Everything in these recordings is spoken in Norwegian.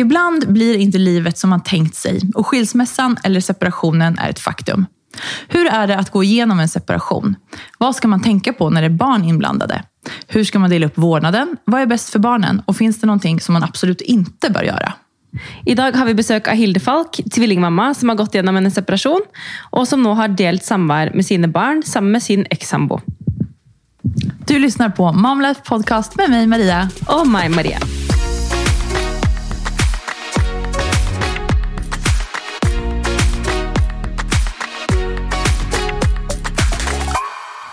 Ibland blir inte livet som man tänkt sig och skilsmässan eller separationen är ett faktum. Hur är det att gå igenom en separation? Vad ska man tänka på när det är barn inblandade? Hur ska man dela upp vårdnaden? Vad är bäst för barnen? Och finns det någonting som man absolut inte bör göra? I dag har vi besøk av Hilde Falk, tvillingmamma som har gått gjennom en separasjon, og som nå har delt samvær med sine barn sammen med sin ekssambo. Du lyssnar på Momlife Podcast med mig Maria. Og meg, Maria.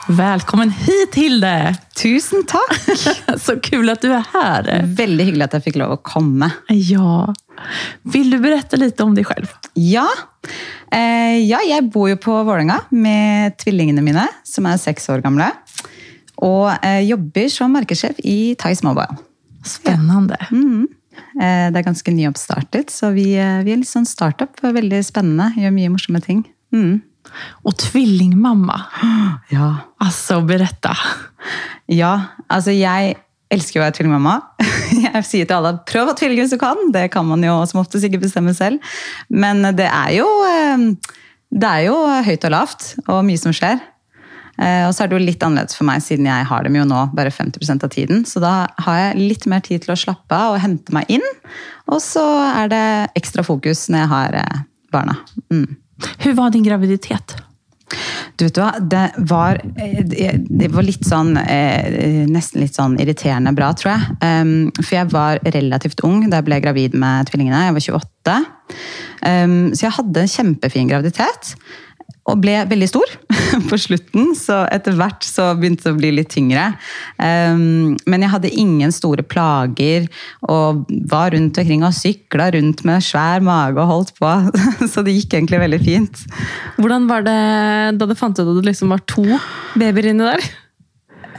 Välkommen hit Hilde! Tusen takk! Så kul at du er her! Veldig hyggelig at jeg fikk lov å komme. Ja. Vil du berette litt om deg selv? Ja, eh, ja jeg bor jo på Vålerenga med tvillingene mine, som er seks år gamle. Og eh, jobber som markedssjef i Thais Mobile. Spännande. Eh, det er ganske nyoppstartet, så vi, eh, vi er litt sånn startup. Veldig spennende. Gjør mye morsomme ting. Mm. Och tvillingmamma. Ja. Altså, beretta. Ja, altså jeg elsker å være tvillingmamma. Jeg sier til alle at prøv å ha tvillinger hvis du kan. Det kan man jo som oftest ikke bestemme selv. Men det er jo, eh, det er jo høyt og lavt, og mye som skjer. Eh, Og så er det jo litt annerledes for meg, siden jeg har dem jo nå bare 50% av tiden. Så da har jeg litt mer tid til å slappe av og hente meg inn. Og så er det ekstra fokus når jeg har eh, barna. Mm. Hur var din graviditet? Du vet hva, det var, eh, det var litt sånn, eh, nesten litt sånn irriterende bra, tror jeg. Um, for jeg var relativt ung da jeg ble gravid med tvillingene. Jeg var 28. Um, så jeg hadde en kjempefin graviditet. Og ble veldig stor på slutten, så etter hvert så begynte det å bli litt tyngre. Um, men jeg hadde ingen store plager, og var rundt omkring og sykla rundt med svær mage og holdt på. Så det gikk egentlig veldig fint. Hvordan var det da du fant ut at det liksom var to babyer inni der?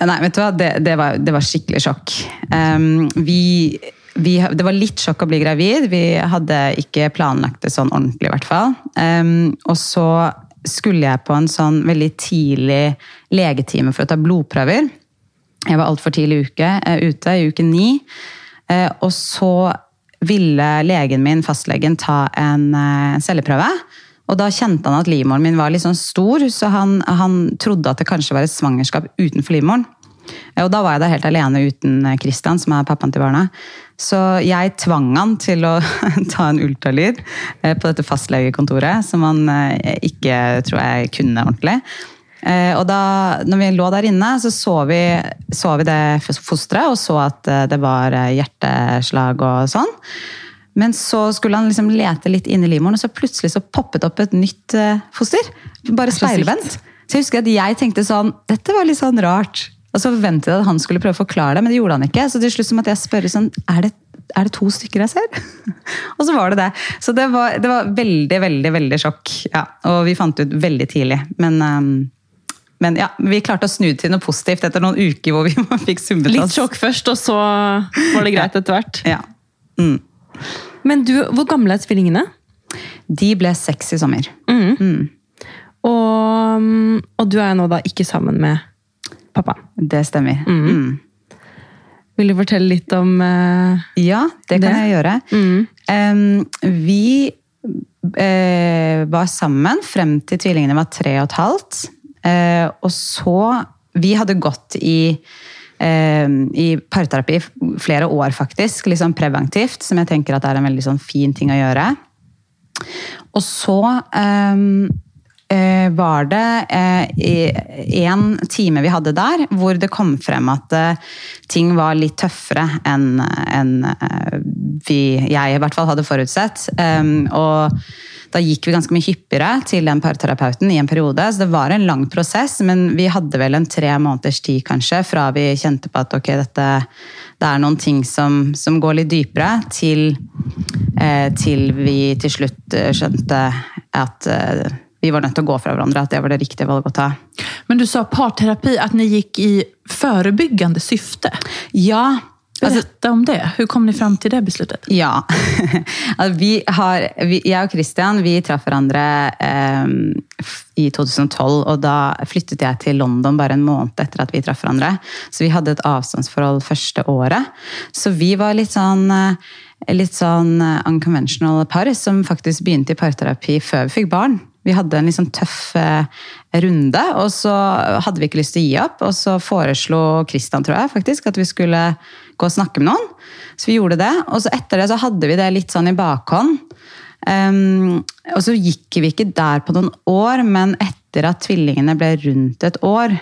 Nei, vet du hva? Det, det, var, det var skikkelig sjokk. Um, vi, vi, det var litt sjokk å bli gravid. Vi hadde ikke planlagt det sånn ordentlig, i hvert fall. Um, og så skulle jeg på en sånn veldig tidlig legetime for å ta blodprøver. Jeg var altfor tidlig uke, eh, ute, i uke ni. Eh, og så ville legen min, fastlegen, ta en eh, celleprøve. Og da kjente han at livmoren min var litt sånn stor, så han, han trodde at det kanskje var et svangerskap utenfor livmoren. Eh, Og da var jeg der helt alene uten eh, Christian, som er pappaen til barna. Så jeg tvang han til å ta en ultralyd eh, på dette fastlegekontoret, som han ikke tror jeg kunne ordentlig. Og da når vi lå der inne, så så vi, så vi det fosteret, og så at det var hjerteslag og sånn. Men så skulle han liksom lete litt inn i livmoren, og så plutselig så poppet opp et nytt foster. Bare speilvendt. Så jeg husker at jeg tenkte sånn Dette var litt sånn rart. Og så forventet jeg at han skulle prøve å forklare det, men det gjorde han ikke. Så til slutt måtte jeg spørre sånn Er det, er det to stykker jeg ser? og så var det det. Så det var, det var veldig, veldig, veldig sjokk. Ja, og vi fant ut veldig tidlig. Men, um, men ja, vi klarte å snu det til noe positivt etter noen uker hvor vi fikk summet Litt sjokk først, og så var det greit etter hvert. Ja. Mm. Men du, hvor gamle er tvillingene? De ble seks i sommer. Og, og du er nå da ikke sammen med pappa. Det stemmer. Mm. Vil du fortelle litt om uh, Ja, det kan Det? jeg gjøre. Em, vi uh, var sammen frem til tvillingene var tre og et halvt. Uh, og så Vi hadde gått i, i parterapi i flere år, faktisk. Sånn preventivt, som jeg tenker at er en veldig sånn fin ting å gjøre. Og så eh, var det eh, en time vi hadde der, hvor det kom frem at eh, ting var litt tøffere enn eh, vi, jeg i hvert fall hadde forutsett. Em, og da gikk vi ganske mye hyppigere til den parterapeuten i en periode. Så det var en lang prosess, men vi hadde vel en tre måneders tid kanskje, fra vi kjente på at ok, dette, det er noen ting som, som går litt dypere, til, eh, til vi til slutt eh, skjønte at eh, vi var nødt til å gå fra hverandre, at det var det riktige valget å ta. Men du sa parterapi, at ni gikk i forebyggende syfte. Ja, altså, Berätta om det. Hvordan kom ni fram til det besluttet? Ja. altså, vi har, vi, jeg og Christian vi traff hverandre eh, i 2012, og da flyttet jeg til London bare en måned etter at vi traff hverandre. Så vi hadde et avstandsforhold første året. Så vi var litt sånn litt sånn eh, unconventional par som faktisk begynte i parterapi før vi fikk barn. Vi hadde en sånn tøff eh, runde, og så hadde vi ikke lyst til å gi opp. Og så foreslo Christian, tror jeg, faktisk, at vi skulle gå og snakke med noen. Så vi gjorde det. Og så etter det så hadde vi det litt sånn i bakhånd. Um, og så gikk vi ikke der på noen år, men etter at tvillingene ble rundt et år,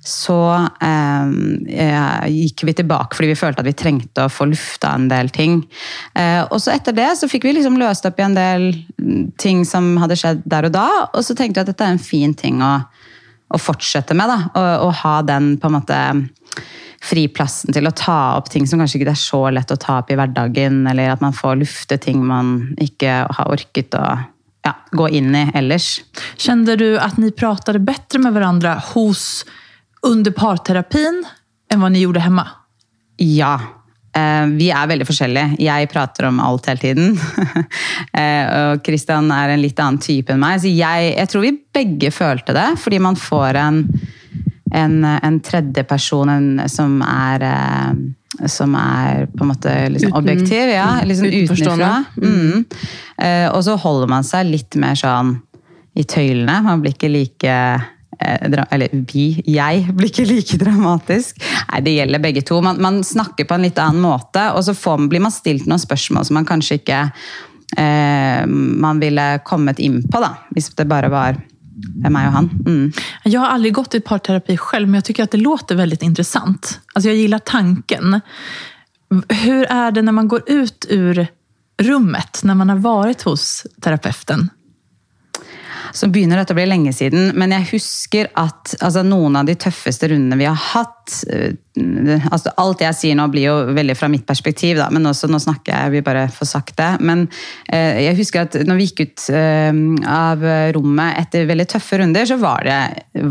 så eh, gikk vi tilbake fordi vi følte at vi trengte å få lufta en del ting. Eh, og så etter det så fikk vi liksom løst opp i en del ting som hadde skjedd der og da. Og så tenkte vi at dette er en fin ting å, å fortsette med. da, Å ha den på en måte friplassen til å ta opp ting som kanskje ikke er så lett å ta opp i hverdagen, eller at man får lufte ting man ikke har orket å ja, gå inn i ellers. Kjente du at ni pratet bedre med hverandre hos under parterapien enn hva ni gjorde hjemme? Ja. Eh, vi er veldig forskjellige. Jeg prater om alt hele tiden. Eh, og Christian er en litt annen type enn meg. Så jeg, jeg tror vi begge følte det, fordi man får en en, en tredje person som er eh, som er på en måte liksom objektiv. ja, liksom Utenfra. Mm. Uh, og så holder man seg litt mer sånn i tøylene. Man blir ikke like Eller vi, jeg, blir ikke like dramatisk. Nei, det gjelder begge to. Man, man snakker på en litt annen måte, og så får, blir man stilt noen spørsmål som man kanskje ikke eh, man ville kommet inn på, da, hvis det bare var meg og han. Mm. Jeg har aldri gått i parterapi selv, men jeg syns det låter veldig interessant. Altså, jeg liker tanken. Hvordan er det når man går ut ur rummet, når man har vært hos terapeuten? Så begynner dette å bli lenge siden. Men jeg husker at altså, noen av de tøffeste rundene vi har hatt uh, altså, Alt jeg sier nå, blir jo veldig fra mitt perspektiv, da, men også, nå snakker jeg, vil bare få sagt det. Men eh, jeg husker at når vi gikk ut eh, av rommet etter veldig tøffe runder, så var det,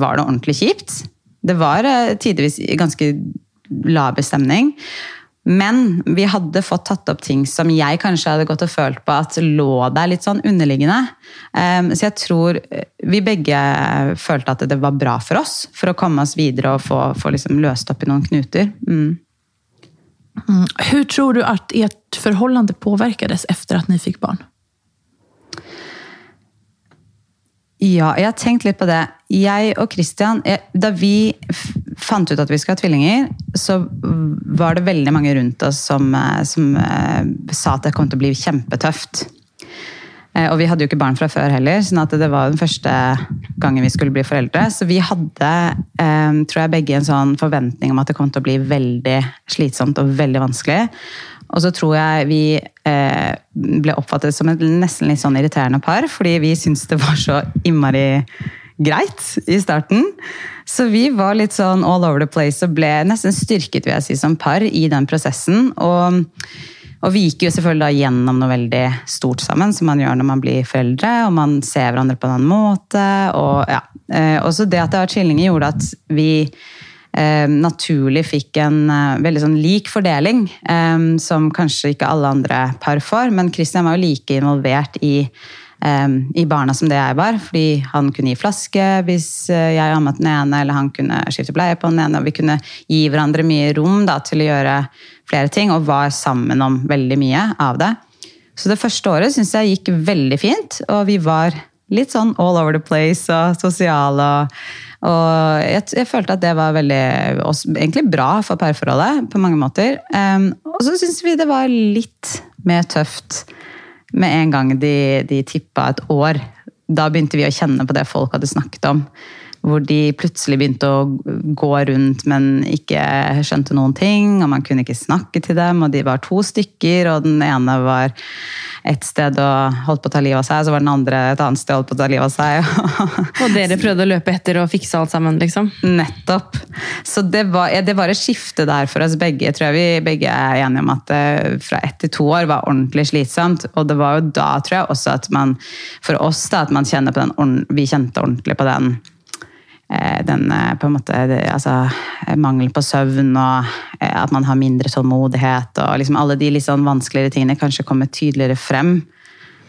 var det ordentlig kjipt. Det var tidvis ganske laber stemning. Men vi hadde fått tatt opp ting som jeg kanskje hadde gått og følt på at lå der litt sånn underliggende. Ehm, så jeg tror vi begge følte at det var bra for oss, for å komme oss videre og få, få liksom løst opp i noen knuter. Mm. Hvordan mm. tror du at ert forhold påvirket etter at dere fikk barn? Ja, jeg har tenkt litt på det. Jeg og Christian, da vi fant ut at vi skulle ha tvillinger, så var det veldig mange rundt oss som, eh, som uh, sa at det kom til å bli kjempetøft. Uh, og vi hadde jo ikke barn fra før heller, sånn at det var den første gangen vi skulle bli foreldre. Så vi hadde, tror jeg, begge en sånn forventning om at det kom til å bli veldig slitsomt og veldig vanskelig. Og så tror jeg vi eh, ble oppfattet som et nesten litt sånn irriterende par, fordi vi syntes det var så innmari greit i starten. Så vi var litt sånn all over the place og ble nesten styrket vil jeg si, som par i den prosessen. Og, og vi gikk jo selvfølgelig da gjennom noe veldig stort sammen, som man gjør når man blir foreldre, og man ser hverandre på en annen måte. Og ja. Eh, også det at det var tvillinger, gjorde at vi eh, naturlig fikk en eh, veldig sånn lik fordeling, eh, som kanskje ikke alle andre par får. Men Christian var jo like involvert i, i barna som det jeg var. Fordi han kunne gi flaske hvis eh, jeg ammet den ene, eller han kunne skifte bleie på den ene. og Vi kunne gi hverandre mye rom da, til å gjøre flere ting, og var sammen om veldig mye av det. Så det første året syns jeg gikk veldig fint, og vi var litt sånn all over the place og sosiale. og og jeg, jeg, følte at det var veldig også, egentlig bra for parforholdet på mange måter. Um, og så syns vi det var litt mer tøft med en gang de, de tippa et år. Da begynte vi å kjenne på det folk hadde snakket om. Hvor de plutselig begynte å gå rundt, men ikke skjønte noen ting. Og man kunne ikke snakke til dem, og de var to stykker, og den ene var et sted og holdt på å ta livet av seg, så var den andre et annet sted og holdt på å ta livet av seg. og dere prøvde å løpe etter og fikse alt sammen, liksom? Nettopp. Så det var, det var et skifte der for oss begge. Jeg tror vi begge er enige om at det fra ett til to år var ordentlig slitsomt. Og det var jo da, tror jeg, også at man, for oss, da, at man kjenner på den, vi kjente ordentlig på den Eh, den eh, på en måte, altså, mangel på søvn og eh, at man har mindre tålmodighet og liksom alle de litt sånn vanskeligere tingene kanskje kommer tydeligere frem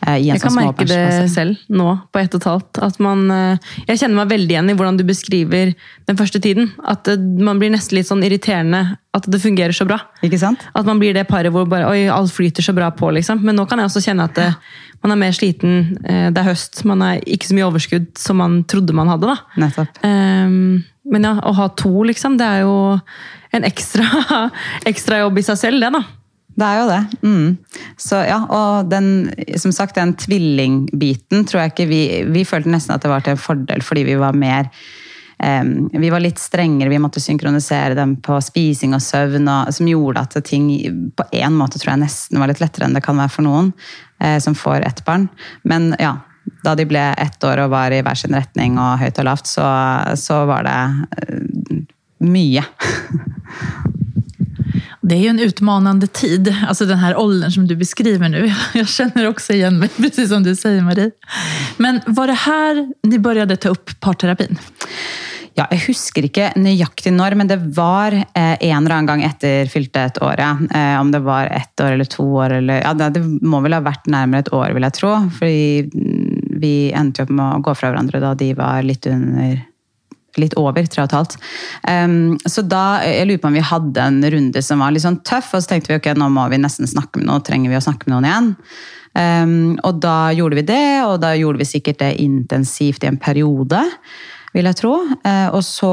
eh, i en Jeg kan sånn merke det selv nå, på ett og et halvt. At man, eh, jeg kjenner meg veldig igjen i hvordan du beskriver den første tiden. At eh, man blir nesten litt sånn irriterende at det fungerer så bra. Ikke sant? At man blir det paret hvor bare, oi, alt flyter så bra på, liksom. Men nå kan jeg også kjenne at det, man er mer sliten, eh, det er høst, man er ikke så mye overskudd som man trodde man hadde. da. Nettopp. Ehm, men ja, å ha to, liksom, det er jo en ekstra, ekstra jobb i seg selv, det, da. Det er jo det. Mm. Så ja, og den, som sagt, den tvillingbiten tror jeg ikke vi Vi følte nesten at det var til en fordel fordi vi var mer Vi var litt strengere, vi måtte synkronisere dem på spising og søvn, og, som gjorde at ting på en måte tror jeg nesten var litt lettere enn det kan være for noen eh, som får ett barn. Men ja, da de ble ett år og var i hver sin retning og høyt og lavt, så, så var det eh, mye. Det är ju en utmanande tid, alltså den här åldern som du beskriver nu. Jag känner också igen mig, precis som du säger Marie. Men var det här ni började ta upp parterapin? Ja, jeg husker ikke nøyaktig når, men det var eh, en eller annen gang etter fylte et år. Ja. Eh, om det var ett år eller to år. Eller, ja, det, må vel ha vært nærmere et år, vil jeg tro. Fordi mm, vi endte jo opp med å gå fra hverandre da de var litt under Litt over tre og et halvt. Um, så da, jeg lurer på om vi hadde en runde som var litt sånn tøff, og så tenkte vi ok, nå må vi nesten snakke med noen, trenger vi å snakke med noen igjen? Um, og da gjorde vi det, og da gjorde vi sikkert det intensivt i en periode vil jeg tro. Eh, og, så,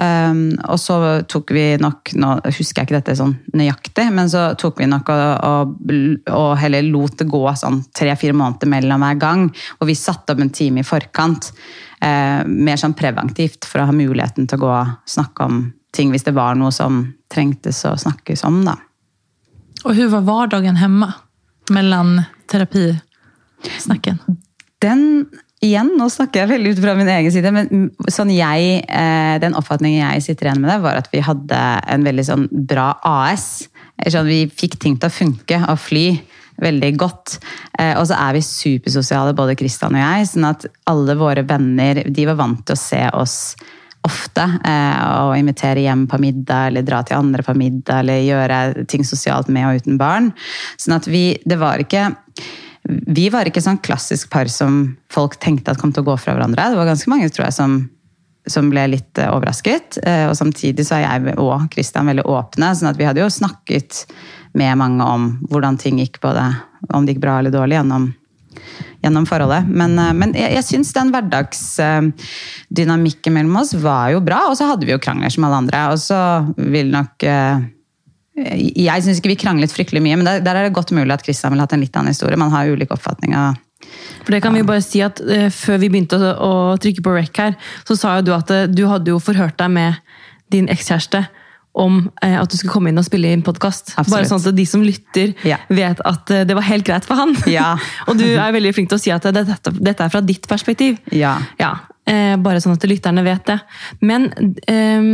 eh, og så tok vi nok Nå husker jeg ikke dette sånn nøyaktig, men så tok vi nok og, og, heller lot det gå sånn tre-fire måneder mellom hver gang. Og vi satte opp en time i forkant, eh, mer sånn preventivt, for å ha muligheten til å gå og snakke om ting hvis det var noe som trengtes å snakkes om. da. Og hur var vardagen hemma mellan terapisnakken? Den Igjen, nå snakker jeg veldig ut fra min egen side, men sånn jeg, eh, den oppfatningen jeg sitter igjen med det, var at vi hadde en veldig sånn bra AS. Sånn, vi fikk ting til å funke og fly veldig godt. Eh, og så er vi supersosiale, både Kristian og jeg, sånn at alle våre venner de var vant til å se oss ofte. Eh, og invitere hjem på middag, eller dra til andre på middag, eller gjøre ting sosialt med og uten barn. Sånn at vi Det var ikke vi var ikke sånn klassisk par som folk tenkte at kom til å gå fra hverandre. Det var ganske mange tror jeg, som, som ble litt eh, overrasket. Eh, og samtidig så er jeg og Kristian veldig åpne, sånn at vi hadde jo snakket med mange om hvordan ting gikk, både om det gikk bra eller dårlig gjennom, gjennom forholdet. Men, eh, men jeg, jeg syns den hverdagsdynamikken mellom oss var jo bra. Og så hadde vi jo krangler som alle andre. Og så vil nok jeg syns ikke vi kranglet fryktelig mye, men der, der er det godt mulig at Kristian ville hatt en litt annen historie. Man har ulike oppfatninger. For det kan vi bare si at uh, Før vi begynte å, å, trykke på rec her, så sa jo du at uh, du hadde jo forhørt deg med din ekskjæreste om uh, at du skulle komme inn og spille inn podkast. Bare sånn at de som lytter, ja. vet at det var helt greit for han. Ja. og du er veldig flink til å si at dette, dette er fra ditt perspektiv. Ja. ja. Eh, bare sånn at lytterne vet det. Men eh,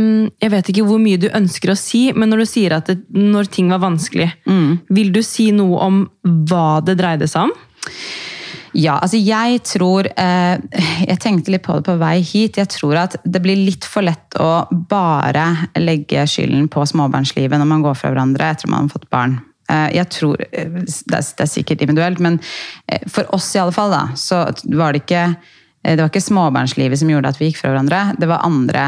jeg vet ikke hvor mye du ønsker å si, men når du sier at det, når ting var vanskelig, mm. vil du si noe om hva det dreide seg om? Ja, altså jeg tror eh, Jeg tenkte litt på det på vei hit. Jeg tror at det blir litt for lett å bare legge skylden på småbarnslivet når man går fra hverandre etter man har fått barn. Eh, jeg tror, det er, det er sikkert individuelt, men for oss i alle fall, da, så var det ikke Eh, det var ikke småbarnslivet som gjorde at vi gikk fra hverandre. Det var andre,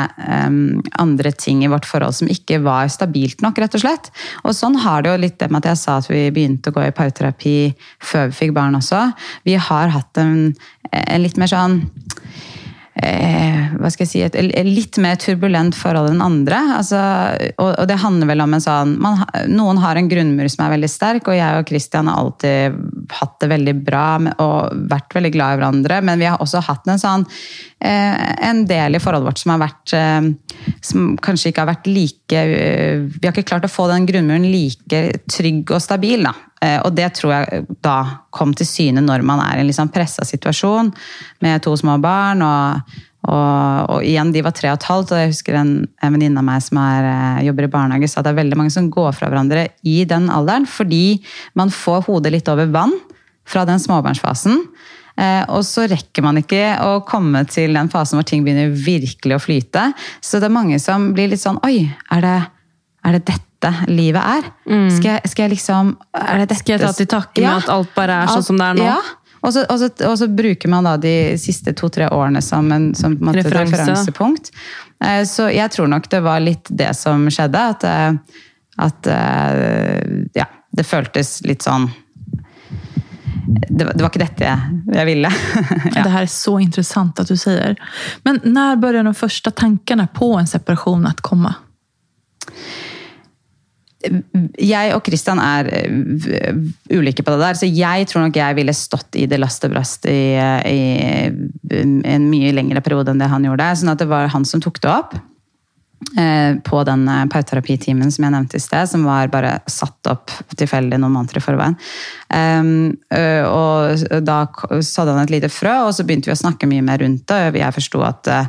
um, andre, ting i vårt forhold som ikke var stabilt nok, rett og slett. Og sånn har det jo litt det med at jeg sa at vi begynte å gå i parterapi før vi fikk barn også. Vi har hatt en, en litt mer sånn eh, hva skal jeg si, et, et, litt mer turbulent forhold enn andre. Altså, og, og, det handler vel om en sånn man, Noen har en grunnmur som er veldig sterk, og jeg og Christian har alltid hatt det veldig bra og vært veldig glad i hverandre, men vi har også hatt en sånn eh, en del i forholdet vårt som har vært eh, som kanskje ikke har vært like Vi har ikke klart å få den grunnmuren like trygg og stabil. da. Eh, og det tror jeg da kom til syne når man er i en liksom pressa situasjon med to små barn. og, og, og igjen, de var tre og et halvt, og jeg husker en, en venninne av meg som er, eh, jobber i barnehage, sa at det er veldig mange som går fra hverandre i den alderen fordi man får hodet litt over vann fra den småbarnsfasen. Eh, og så rekker man ikke å komme til den fasen hvor ting begynner virkelig å flyte. Så det er mange som blir litt sånn Oi, er det, er det dette? livet er. Mm. Skal, jeg, skal, jeg, liksom er det dette? Skal jeg ta til takke med ja. at alt bare er sånn som det er nå? Ja. Og så, og, så, og så, bruker man da de siste to-tre årene som, en, som en måte, Referanse. referansepunkt. Eh, så jeg tror nok det var litt det som skjedde. At, eh, at ja, det føltes litt sånn det, det var ikke dette jeg ville. ja. Det her er så interessant at du sier. Men når begynte de første tankene på en separasjon å komme? Jeg og Christian er eh, ulike på det der, så jeg tror nok jeg ville stått i det last og brast i, i, en mye lengre periode enn det han gjorde. Sånn at det var han som tok det opp eh, på den eh, pauterapitimen som jeg nevnte i sted, som var bare satt opp tilfeldig noen måneder i forveien. Um, og da sådde han et lite frø, og så begynte vi å snakke mye mer rundt det. og Jeg forsto at Eh,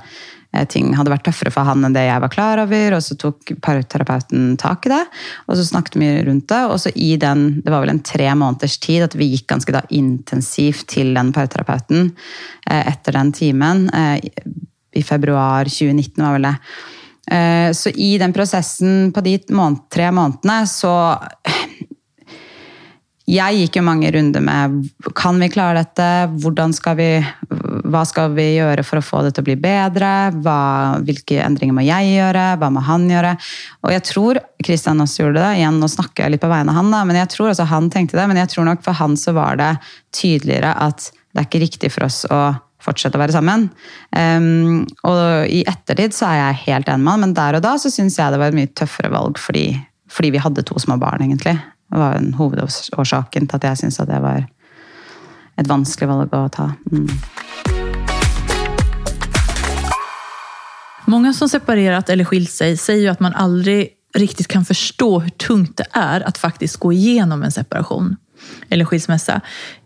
ting hadde vært tøffere for han enn det jeg var klar over. Og så tok parterapeuten tak i det, og så snakket vi rundt det. Og så i den, det var vel en tre måneders tid at vi gikk ganske da intensivt til den parterapeuten eh, etter den timen. Eh, I februar 2019 var vel det. Så i den prosessen på de tre månedene så jeg gikk jo mange runder med kan vi klare dette, skal vi, hva skal vi gjøre for å få det til å bli bedre, hva, hvilke endringer må jeg gjøre, hva må han gjøre? Og jeg tror Kristian også gjorde det, igjen nå snakker jeg litt på vegne av han, da, men jeg tror også han tenkte det, men jeg tror nok for han så var det tydeligere at det er ikke riktig for oss å fortsette å være sammen. Um, og i ettertid så er jeg helt enig med han, men der og da så syns jeg det var et mye tøffere valg fordi, fordi vi hadde to små barn, egentlig. Det var en hovedårsaken til at jeg syntes det var et vanskelig valg å ta. Mm. Mange som separerat eller skilt seg, sier jo at man aldri riktig kan forstå hvor tungt det er å faktisk gå igjennom en separasjon eller skilsmässa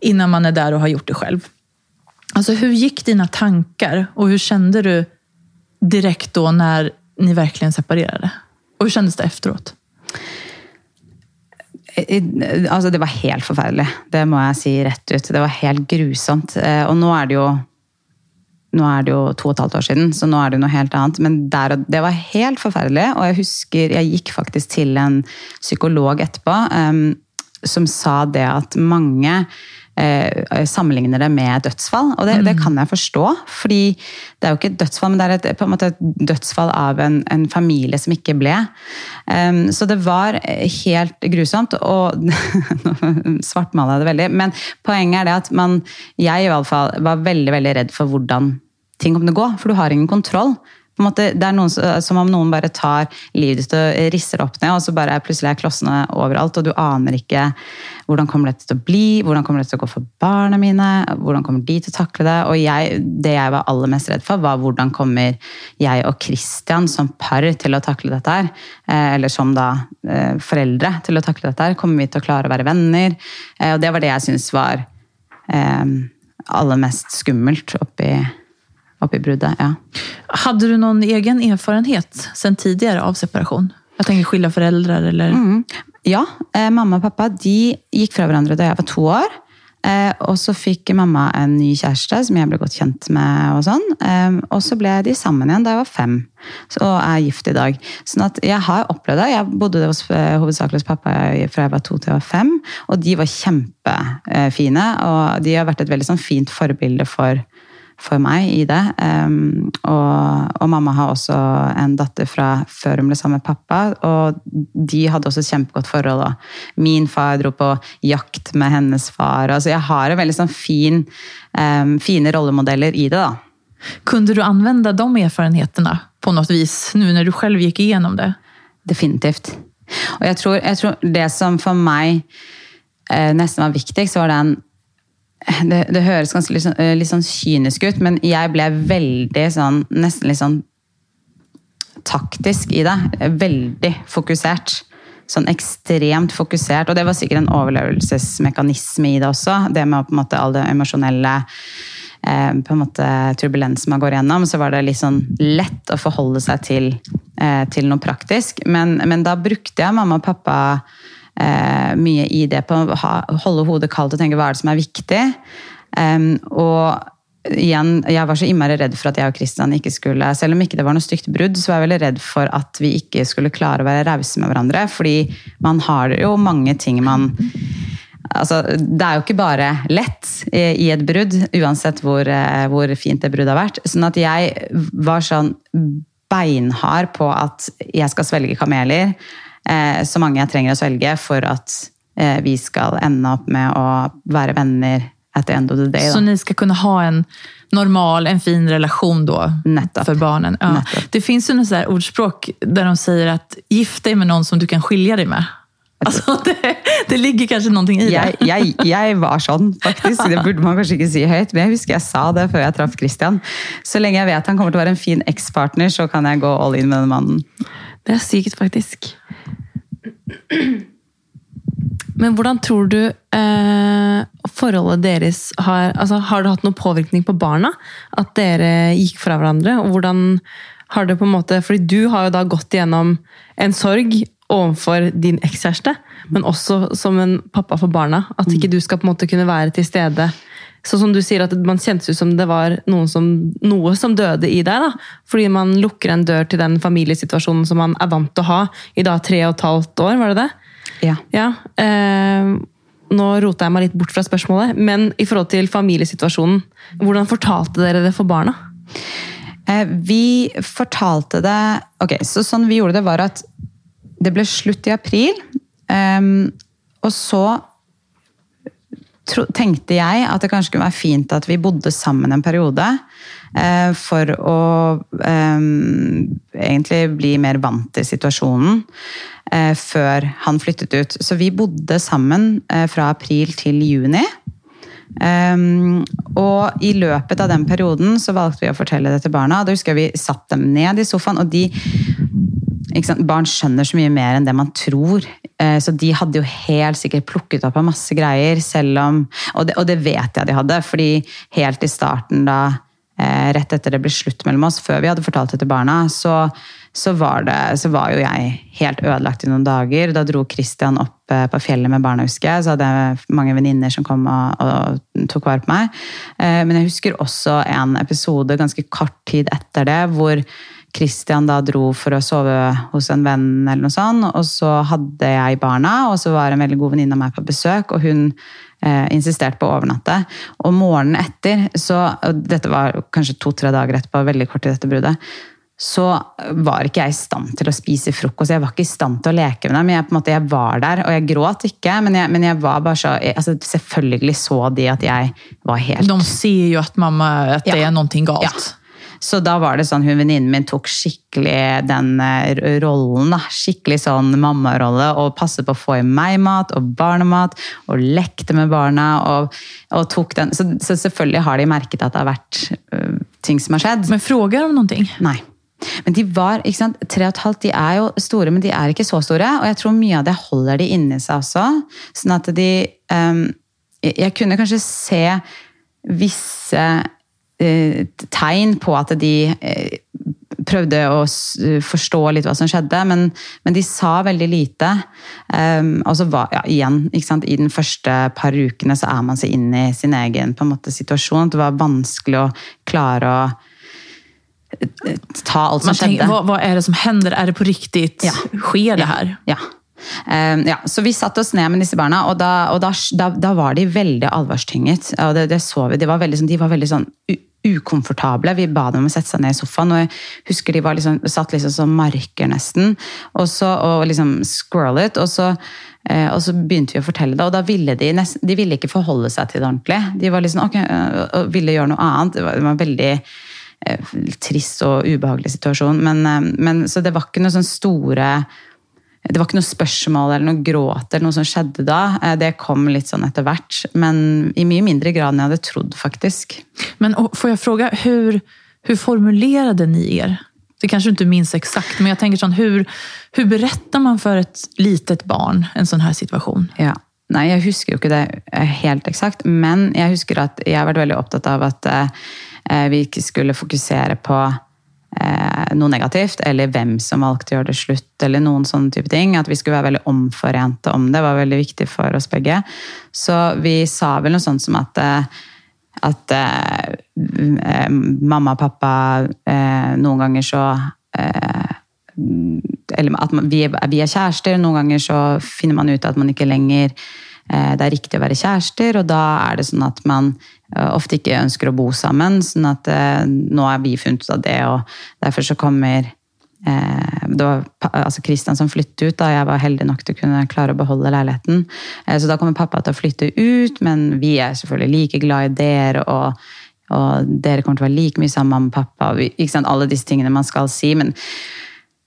innan man er der og har gjort det selv. Alltså, hur gick dina tankar og hvordan kände du direkt da når ni verkligen separerade? Og hvordan kändes det efteråt? Altså, det var helt forferdelig. Det må jeg si rett ut. Det var helt grusomt. Eh, og nå er det jo nå er det jo to og et halvt år siden, så nå er det noe helt annet. Men der, det var helt forferdelig. Og jeg husker jeg gikk faktisk til en psykolog etterpå um, som sa det at mange eh, sammenligner det med dødsfall. Og det, mm. det, kan jeg forstå, fordi det er jo ikke et dødsfall, men det er et, på en måte et dødsfall av en, en familie som ikke ble. Um, så det var helt grusomt, og svartmala jeg det veldig. Men poenget er det at man, jeg i hvert fall var veldig, veldig redd for hvordan ting kom til å gå, for du har ingen kontroll. Måte, det er noen, som om noen bare tar livet ditt og risser opp ned, og så bare plutselig er klossene overalt, og du aner ikke hvordan kommer dette til å bli, hvordan kommer dette til å gå for barna mine, hvordan kommer de til å takle det? Og jeg, det jeg var aller mest redd for, var hvordan kommer jeg og Christian som par til å takle dette her? Eh, eller som da eh, foreldre til å takle dette her? Kommer vi til å klare å være venner? Eh, og det var det jeg syntes var aller mest skummelt oppi oppi bruddet. ja. Hadde du noen egen erfarenhet sen tidligere av separasjon? Jeg tenker skille foreldre, eller? Mm. Ja. Eh, mamma og pappa de gikk fra hverandre da jeg var to år. Eh, og så fikk mamma en ny kjæreste som jeg ble godt kjent med. Og sånn. Eh, og så ble de sammen igjen da jeg var fem, så, og er gift i dag. Sånn at jeg har opplevd det. Jeg bodde hos, eh, hovedsakelig hos pappa fra jeg var to til jeg var fem. Og de var kjempefine. Og de har vært et veldig sånn, fint forbilde for for meg i det. Um, og, og, mamma har også en datter fra før hun ble sammen med pappa, og de hadde også et kjempegodt forhold. Og min far dro på jakt med hennes far. Altså jeg har en veldig sånn fin, um, fine rollemodeller i det. da. Kunne du anvende de erfaringene på noe vis, nå når du selv gikk igjennom det? Definitivt. Og jeg tror, jeg tror det som for meg eh, nesten var viktigst, var den det, det, høres ganske litt sånn, eh, litt sånn, kynisk ut, men jeg ble veldig sånn Nesten litt sånn taktisk i det. Veldig fokusert. Sånn ekstremt fokusert. Og det var sikkert en overlevelsesmekanisme i det også. Det med på en måte all det emosjonelle eh, på en måte turbulensen man går gjennom. Så var det litt sånn lett å forholde seg til, eh, til noe praktisk. Men, men da brukte jeg mamma og pappa eh, mye i det på å holde hodet kaldt og tenke hva er det som er viktig. Um, og igjen, jeg var så innmari redd for at jeg og Kristian ikke skulle Selv om ikke det var noe stygt brudd, så var jeg veldig redd for at vi ikke skulle klare å være rause med hverandre. Fordi man har jo mange ting man Altså, det er jo ikke bare lett i et brudd, uansett hvor, eh, hvor fint det bruddet har vært. Sånn at jeg var sånn beinhard på at jeg skal svelge kameler. Eh, så mange jeg trenger å svelge for at eh, vi skal ende opp med å være venner at the end of the day. Da. Så ni skal kunne ha en normal, en fin relasjon da, Nettopp. för barnen? Ja. Nettopp. Det fins ordspråk der de sier at gift deg med noen som du kan skilje deg med. Altså, det, det ligger kanskje noe i det. jeg, jeg, jeg var sånn, faktisk. Det burde man kanskje ikke si høyt, men jeg husker jeg sa det før jeg traff Christian. Så lenge jeg vet han kommer til å være en fin ekspartner, så kan jeg gå all in med den mannen. Det er sykt, faktisk. Men hvordan tror du eh, forholdet deres har altså Har det hatt noen påvirkning på barna? At dere gikk fra hverandre? Og hvordan har det på en måte Fordi du har jo da gått gjennom en sorg overfor din ekskjæreste, men også som en pappa for barna. At ikke du skal på en måte kunne være til stede. Sånn som du sier, at man kjentes ut som det var som, noe som døde i deg. da. Fordi man lukker en dør til den familiesituasjonen som man er vant til å ha i da tre og et halvt år, var det det? Ja. Ja. Eh, nå rota jeg meg litt bort fra spørsmålet, men i forhold til familiesituasjonen, hvordan fortalte dere det for barna? Eh, Vi fortalte det Ok, så sånn vi gjorde det, var at det ble slutt i april. ehm, og så tenkte jeg at det kanskje kunne være fint at vi bodde sammen en periode. eh, for å eh, egentlig bli mer vant til situasjonen eh, før han flyttet ut. Så vi bodde sammen eh, fra april til juni. Um, og i løpet av den perioden så valgte vi å fortelle det til barna. Da husker jeg vi satt dem ned i sofaen, og de? Barn skjønner så mye mer enn det man tror. Eh, Så de hadde jo helt sikkert plukket opp av masse greier, selv om Og det, og det vet jeg de hadde, fordi helt i starten da eh, Rett etter det ble slutt mellom oss, før vi hadde fortalt det til barna, så, så, var, det, så var jo jeg helt ødelagt i noen dager. Da dro Christian opp eh, på fjellet med barna, husker jeg. Så hadde jeg mange venninner som kom og, og tok vare på meg. Men jeg husker også en episode ganske kort tid etter det, hvor Christian da dro for å sove hos en venn, eller noe sånt, og så hadde jeg barna, og så var en veldig god venninne av meg på besøk, og hun eh, insisterte på å overnatte. Og morgenen etter, så, og dette var kanskje to-tre dager etterpå, veldig kort i dette bruddet, så var ikke jeg i stand til å spise frokost. Jeg var ikke i stand til å leke med dem. Jeg, måte, jeg var der, og jeg gråt ikke, men jeg, men jeg var bare så jeg, altså, Selvfølgelig så de at jeg var helt De sier jo at mamma, at det Ja. er noe galt. Ja. Så da var det sånn, hun venninnen min tok skikkelig den eh, rollen, da. Skikkelig sånn mammarolle, og passet på å få i meg mat og barnemat, og lekte med barna, og, og tok den. Så, så selvfølgelig har de merket at det har vært uh, ting som har skjedd. Men fråger om noen ting? Nei. Men de var, ikke sant, tre og et halvt, de er jo store, men de er ikke så store. Og jeg tror mye av det holder de inni seg også. Sånn at de um, Jeg kunne kanskje se visse tegn på at de eh, prøvde å forstå litt hva som skjedde, men, men de sa veldig lite. Um, og så var, ja, igjen, ikke sant, I den første par ukene så er man seg inn i sin egen på en måte, situasjon. Det var vanskelig å klare å eh, ta alt som tenker, skjedde. Hva, hva, er det som hender? Er det på riktig? Ja. Skjer det her? Ja. Ehm, ja, så vi satte oss ned med disse barna, og da, og da, da, var de veldig alvorstynget. Og det, det så vi. De var veldig, sånn- de var veldig sånn ukomfortable. Vi ba dem om å sette seg ned i sofaen, og jeg husker de liksom, satt liksom som marker nesten, og, så, og liksom scrollet, og så, eh, og så begynte vi å fortelle det, og da ville de nesten, de ville ikke forholde seg til det ordentlig. De var liksom, ok, øh, og ville gjøre noe annet. Det var, det var en veldig eh, trist og ubehagelig situasjon, men, eh, men så det var ikke noe sånn store det var ikke noe spørsmål eller noe gråt eller noe som skjedde da. Eh, Det kom litt sånn etter hvert, men i mye mindre grad enn jeg hadde trodd, faktisk. Men får jeg fråga, hur, hur formulerade ni er? Det kanskje du ikke minns exakt, men jeg tenker sånn, hvordan beretter man for et litet barn en sånn her situation? Ja. Nei, jeg husker jo ikke det eh, helt eksakt, men jeg husker at jeg har vært veldig opptatt av at eh, vi ikke skulle fokusere på eh, noe negativt, eller hvem som valgte å gjøre det slutt, eller noen sånne type ting. At vi skulle være veldig omforente om det, var veldig viktig for oss begge. Så vi sa vel noe sånt som at eh, at eh, eh, mamma og pappa eh, noen ganger så eh, Eller at man, vi, vi er kjærester, noen ganger så finner man ut at man ikke lenger eh, det er riktig å være kjærester, og da er det sånn at man ofte ikke ønsker å bo sammen. sånn at eh, nå har vi funnet ut av det, og derfor så kommer eh, det var altså Christian som flyttet ut, da jeg var heldig nok til å kunne klare å beholde leiligheten. Eh, så da kommer pappa til å flytte ut, men vi er selvfølgelig like glad i dere. og og dere kommer til å være like mye sammen med pappa. ikke sant, Alle disse tingene man skal si. Men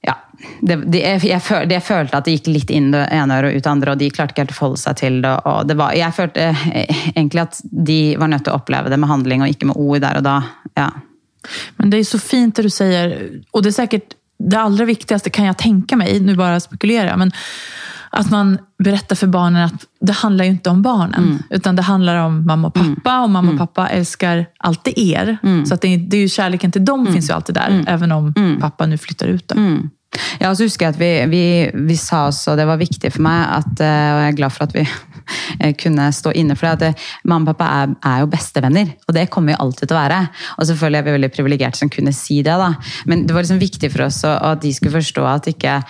ja, det, de, jeg, jeg, jeg, følte at det gikk litt inn det ene øret og ut det andre, og de klarte ikke helt å forholde seg til det. det var, Jeg følte eh, egentlig at de var nødt til å oppleve det med handling og ikke med ord der og da. ja. Men det er så fint det du sier, og det er sikkert det aller viktigste, kan jeg tenke meg, nå bare spekulerer jeg, men att man berättar för barnen att det handlar ju inte om barnen. Mm. Utan det handlar om mamma och pappa. Mm. Och mamma och mm. pappa älskar alltid er. Mm. Så att det, det är ju kärleken till dem mm. finns ju alltid där. Mm. Även om pappa nu flyttar ut. Då. Ja, og så husker jeg at vi, vi, vi, sa også, og det var viktig for meg, at, eh, og jeg er glad for at vi kunne stå inne for det, at mamma og pappa er, er, jo bestevenner. Og det kommer jo alltid til å være. Og selvfølgelig er vi veldig privilegerte som kunne si det, da. Men det var liksom viktig for oss at de skulle forstå at ikke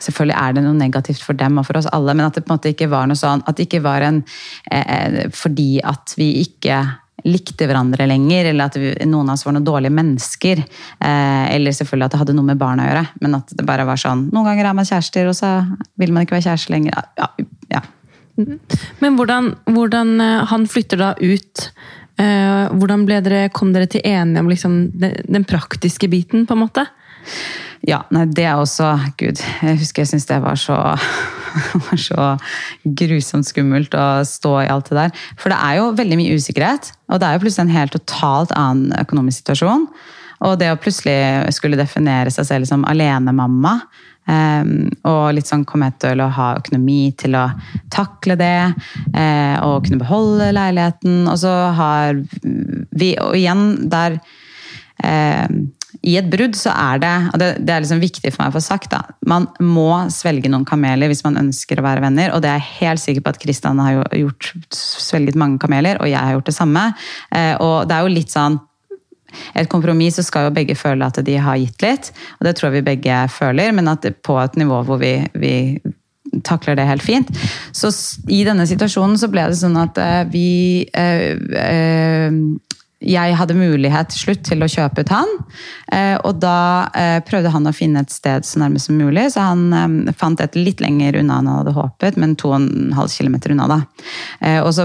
Selvfølgelig er det noe negativt for dem og for oss alle, men at det på en måte ikke var noe sånn At det ikke var en eh, Fordi at vi ikke likte hverandre lenger, eller at vi, noen av oss var noen dårlige mennesker. Eh, eller selvfølgelig at det hadde noe med barna å gjøre, men at det bare var sånn Noen ganger er man kjærester, og så vil man ikke være kjæreste lenger. Ja, ja. Men hvordan, hvordan, eh, Han flytter da ut. Eh, hvordan dere, kom dere til enige om liksom, den, den praktiske biten, på en måte? Ja, nei, det er også Gud, jeg husker jeg syntes det var så, var så grusomt skummelt å stå i alt det der. For det er jo veldig mye usikkerhet, og det er jo plutselig en helt totalt annen økonomisk situasjon. Og det å plutselig skulle definere seg selv som alenemamma, um, og litt sånn komme til å ha økonomi til å takle det, uh, og kunne beholde leiligheten, og så har vi Og igjen, der um, i et brudd så er det og det, det er liksom viktig for meg å få sagt da, Man må svelge noen kameler hvis man ønsker å være venner. Og det er jeg helt sikker på at Kristian har gjort, svelget mange kameler, og jeg har gjort det samme. Eh, og det er jo litt sånn et kompromiss så skal jo begge føle at de har gitt litt, og det tror jeg vi begge føler, men at på et nivå hvor vi, vi takler det helt fint. Så i denne situasjonen så ble det sånn at eh, vi øh, øh, jeg hadde mulighet til slutt til å kjøpe ut han. Eh, og da eh, prøvde han å finne et sted så nærme som mulig, så han eh, fant et litt lenger unna enn han hadde håpet, men 2,5 km unna. da. Og,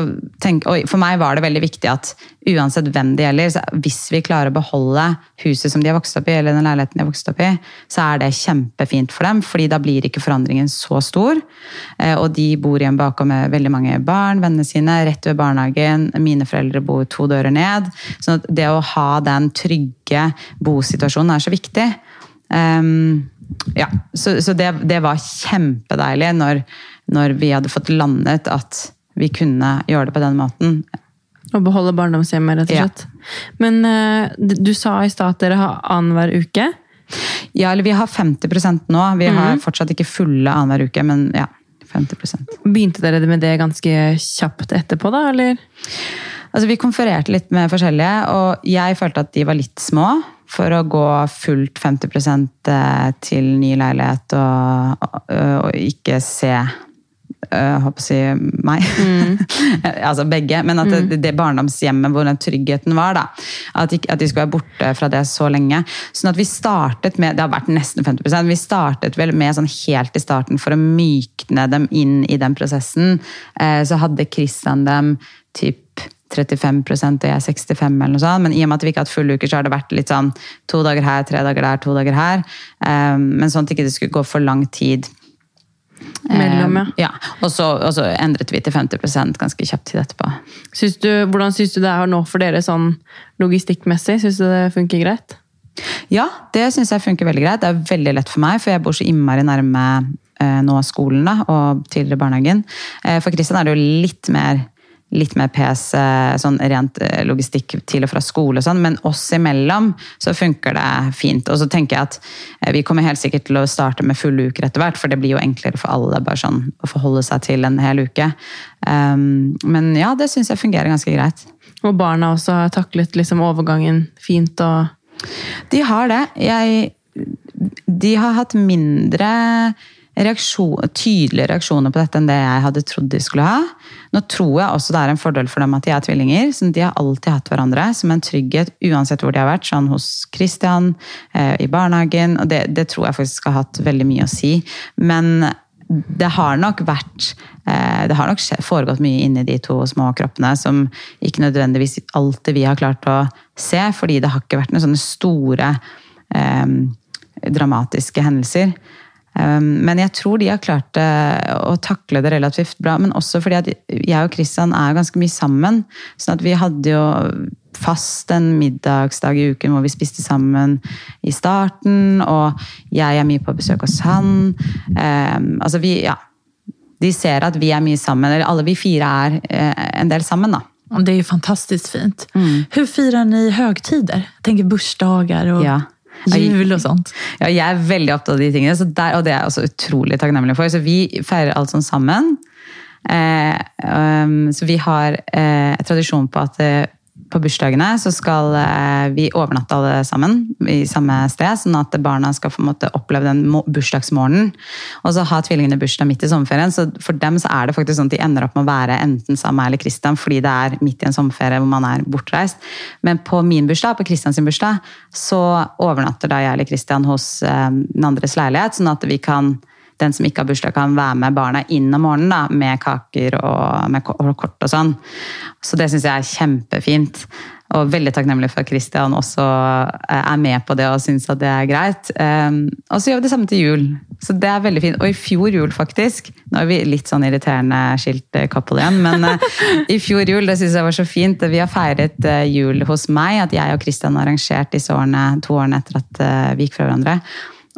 tenk, og For meg var det veldig viktig at uansett hvem det gjelder, hvis vi klarer å beholde huset som de har vokst opp i, eller den leiligheten de har vokst opp i, så er det kjempefint for dem, fordi da blir ikke forandringen så stor. Og de bor igjen bakom med veldig mange barn, vennene sine, rett ved barnehagen. Mine foreldre bor to dører ned. Så det å ha den trygge bosituasjonen er så viktig. Um, ja, så, så det, det, var kjempedeilig når, når, vi hadde fått landet at vi kunne gjøre det på den måten. Å beholde barndomshjemmet, rett og slett. Ja. Men uh, du sa i stad at dere har annenhver uke? Ja, eller vi har 50% nå. Vi mm. har fortsatt ikke fulle annenhver uke, men ja. 50% Begynte dere med det ganske kjapt etterpå, da, eller? Altså, vi konfererte litt med forskjellige, og jeg følte at de var litt små for å gå fullt 50 eh, til ny leilighet og, og, og ikke se jeg håper å si meg. Mm. altså begge. Men at det, det barndomshjemmet hvor den tryggheten var, da. At de, at de, skulle være borte fra det så lenge. Sånn at vi startet med Det har vært nesten 50% Vi startet vel med sånn helt i starten for å mykne dem inn i den prosessen. Eh, så hadde Christian dem typ 35 og jeg er 65, eller noe sånt. Men i og med at vi ikke har hatt fulle uker, så har det vært litt sånn to dager her, tre dager der, to dager her. Um, men sånn at det ikke skulle gå for lang tid. Mellom, ja. Um, ja. Og, så, og, så, endret vi til 50% ganske kjapt tid etterpå. Synes du, hvordan syns du det er nå for dere sånn logistikkmessig? Syns du det funker greit? Ja, det syns jeg funker veldig greit. Det er veldig lett for meg, for jeg bor så innmari nærme eh, nå skolen da, og tidligere barnehagen. Eh, for Kristian er det jo litt mer litt mer PC, sånn rent eh, logistikk til og fra skole og sånn, men oss imellom så funker det fint. Og så tenker jeg at eh, vi kommer helt sikkert til å starte med fulle uker etter hvert, for det blir jo enklere for alle bare sånn å forholde seg til en hel uke. Um, men ja, det syns jeg fungerer ganske greit. Og barna også har taklet liksom overgangen fint og De har det. Jeg De har hatt mindre reaksjon, tydelige reaksjoner på dette enn det jeg hadde trodd de skulle ha. Nå tror jeg også det er en fordel for dem at de er tvillinger. så De har alltid hatt hverandre som en trygghet uansett hvor de har vært. Sånn hos Christian, eh, i barnehagen. og det, det, tror jeg faktisk har hatt veldig mye å si. Men det har nok vært eh, Det har nok foregått mye inni de to små kroppene som ikke nødvendigvis alltid vi har klart å se, fordi det har ikke vært noen sånne store eh, dramatiske hendelser. Um, men jeg tror de har klart å takle det relativt bra. Men også fordi at jeg og Kristian er ganske mye sammen. sånn at vi hadde jo fast en middagsdag i uken hvor vi spiste sammen i starten. Og jeg er mye på besøk hos han. Um, altså vi, ja. De ser at vi er mye sammen. Eller alle vi fire er uh, en del sammen, da. Det er jo fantastisk fint. Mm. Hvordan feirer dere høytider? Tenker bursdager og ja. Jul og sånt. Ja, jeg er veldig opptatt av de tingene, der, og det er jeg også utrolig takknemlig for. Så vi feirer alt sånn sammen. Eh, um, så vi har eh, tradisjon på at eh, på bursdagene så skal eh, vi overnatte alle sammen i samme sted, sånn at barna skal få måte, oppleve den bursdagsmorgenen. Og så har tvillingene bursdag midt i sommerferien, så for dem så er det faktisk sånn at de ender opp med å være enten sammen med eller Christian fordi det er midt i en sommerferie hvor man er bortreist. Men på min bursdag, på Christians bursdag, så overnatter da jeg eller Christian hos eh, den andres leilighet, sånn at vi kan den som ikke har bursdag, kan være med barna inn om morgenen da, med kaker og med kort og sånn. Så det syns jeg er kjempefint. Og veldig takknemlig for at Christian også eh, er med på det og syns at det er greit. Ehm, og så gjør vi det samme til jul. Så det er veldig fint. Og i fjor jul, faktisk Nå er vi litt sånn irriterende skilt couple igjen, men eh, i fjor jul, det syns jeg var så fint. Vi har feiret eh, jul hos meg, at jeg og Christian har arrangert disse årene, to årene etter at vi gikk fra hverandre.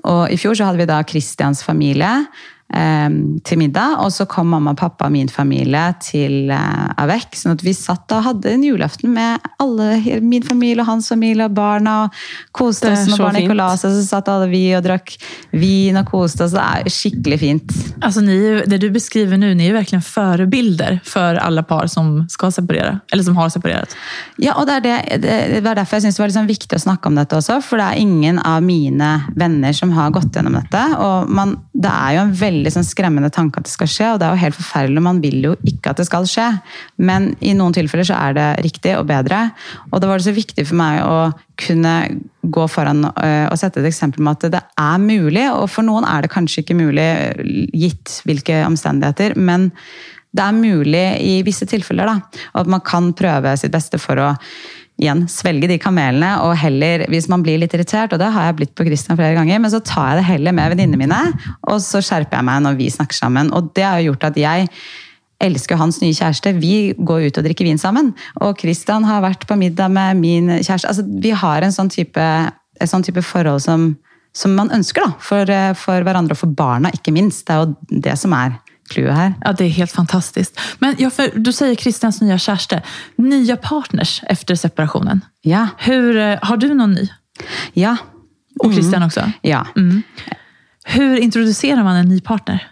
Og I fjor så hadde vi da Christians familie til middag, og så kom mamma, pappa og min familie til eh, Avec. sånn at vi satt og hadde en julaften med alle, min familie og hans familie og barna. og Koste oss når barna gikk og la seg, så satt alle vi og drakk vin og koste oss. Det er skikkelig fint. Altså, ni, det du beskriver nå, ni er virkelig forbilder for alle par som skal separere, eller som har separert. Ja, og det er, det, det er derfor jeg syns det var liksom viktig å snakke om dette også, for det er ingen av mine venner som har gått gjennom dette. og man, det er jo en veldig veldig sånn skremmende tanke at det skal skje, og det er jo helt forferdelig. Man vil jo ikke at det skal skje, men i noen tilfeller så er det riktig og bedre. Og da var det så viktig for meg å kunne gå foran øh, og sette et eksempel med at det er mulig, og for noen er det kanskje ikke mulig gitt hvilke omstendigheter, men det er mulig i visse tilfeller. da, Og at man kan prøve sitt beste for å igjen svelge de kamelene, og heller, hvis man blir litt irritert, og det har jeg blitt på Christian flere ganger, men så tar jeg det heller med venninnene mine, og så skjerper jeg meg når vi snakker sammen. Og det har gjort at jeg elsker hans nye kjæreste. Vi går ut og drikker vin sammen. Og Christian har vært på middag med min kjæreste. Altså, vi har en sånn type, en sånn type forhold som, som man ønsker da, for, for hverandre og for barna, ikke minst. Det er jo det som er clouet her. Ja, det er helt fantastisk. Men ja, för du sier Christians nye kjæreste. Nye partners efter separationen. Ja. Hur, eh, har du noen ny? Ja. Og Christian mm. også? Ja. Mm. Hur introduserer man en ny partner?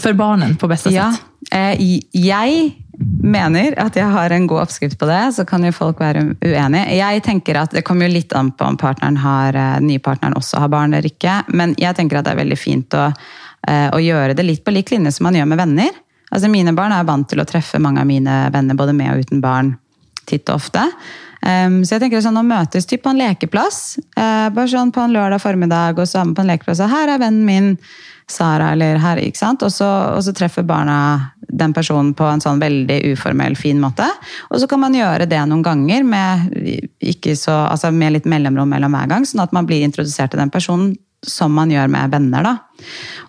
For barnen, på beste ja. sett. Eh, jeg mener at jeg har en god oppskrift på det, så kan jo folk være uenige. Jeg tenker at Det kommer jo litt an på om partneren har, eh, nypartneren også har barn eller ikke, men jeg tenker at det er veldig fint å og gjøre det litt på lik linje som man gjør med venner. Altså Mine barn er vant til å treffe mange av mine venner både med og uten barn titt og ofte. Så jeg tenker sånn, Å møtes typ på en lekeplass, uh, bare sånn på en lørdag formiddag, og så er man på en lekeplass, og her er vennen min Sara, eller her, ikke sant? Og så, og så, treffer barna den personen på en sånn veldig uformell, fin måte. Og så kan man gjøre det noen ganger med, så, altså med litt mellomrom mellom hver gang, sånn at man blir introdusert til den personen som man gjør med venner. da.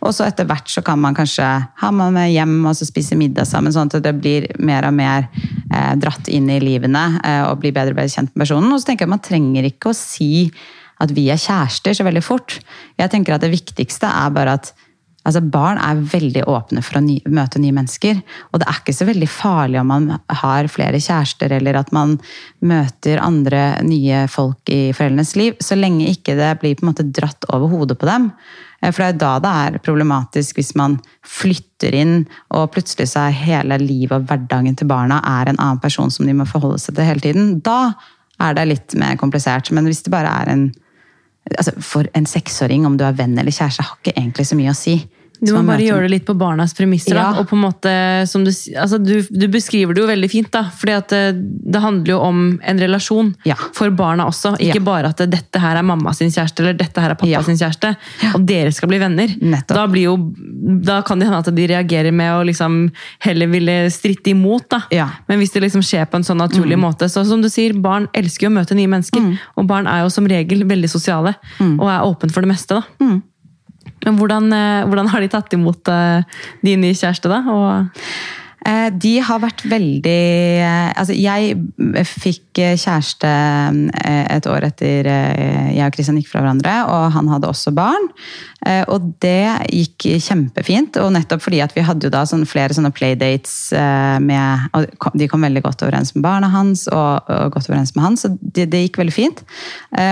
Og så etter hvert så kan man kanskje ha man med hjem og så spise middag sammen, sånn at det blir mer og mer eh, dratt inn i livene eh, og blir bedre og bedre kjent med personen. Og så tenker jeg at man trenger ikke å si at vi er kjærester så veldig fort. Jeg tenker at det viktigste er bare at Altså, barn er veldig åpne for å ny, møte nye mennesker. Og det er ikke så veldig farlig om man har flere kjærester, eller at man møter andre nye folk i foreldrenes liv, så lenge ikke det blir på en måte dratt over hodet på dem. Eh, for det er da det er problematisk hvis man flytter inn, og plutselig så er hele livet og hverdagen til barna er en annen person som de må forholde seg til hele tiden. Da er det litt mer komplisert. Men hvis det bare er en altså For en seksåring, om du er venn eller kjæreste, har ikke egentlig så mye å si. Du må bare gjøre det litt på barnas premisser. Ja. Da. Og på en måte, som du, altså du, du beskriver det jo veldig fint, da. Fordi at det, det handler jo om en relasjon Ja. for barna også. Ikke Ja. bare at det, dette her er mamma sin kjæreste, eller dette her er pappa sin kjæreste. Og dere skal bli venner. Da, blir jo, da kan det hende at de reagerer med å liksom heller ville stritte imot. Da. Ja. Men hvis det liksom skjer på en sånn naturlig måte. Så som du sier, barn elsker jo å møte nye mennesker. Og barn er jo som regel veldig sosiale. Og er åpne for det meste. da. Men hvordan, eh, hvordan har de tatt imot eh, din nye kjæreste, da? Og, Eh, De har vært veldig Altså, jeg fikk kjæreste et år etter jeg og Kristian gikk fra hverandre, og han hadde også barn. Og det gikk kjempefint, og nettopp fordi at vi hadde jo da sånn flere sånne playdates med og De kom veldig godt overens med barna hans, og, og godt overens med han, så det, det gikk veldig fint.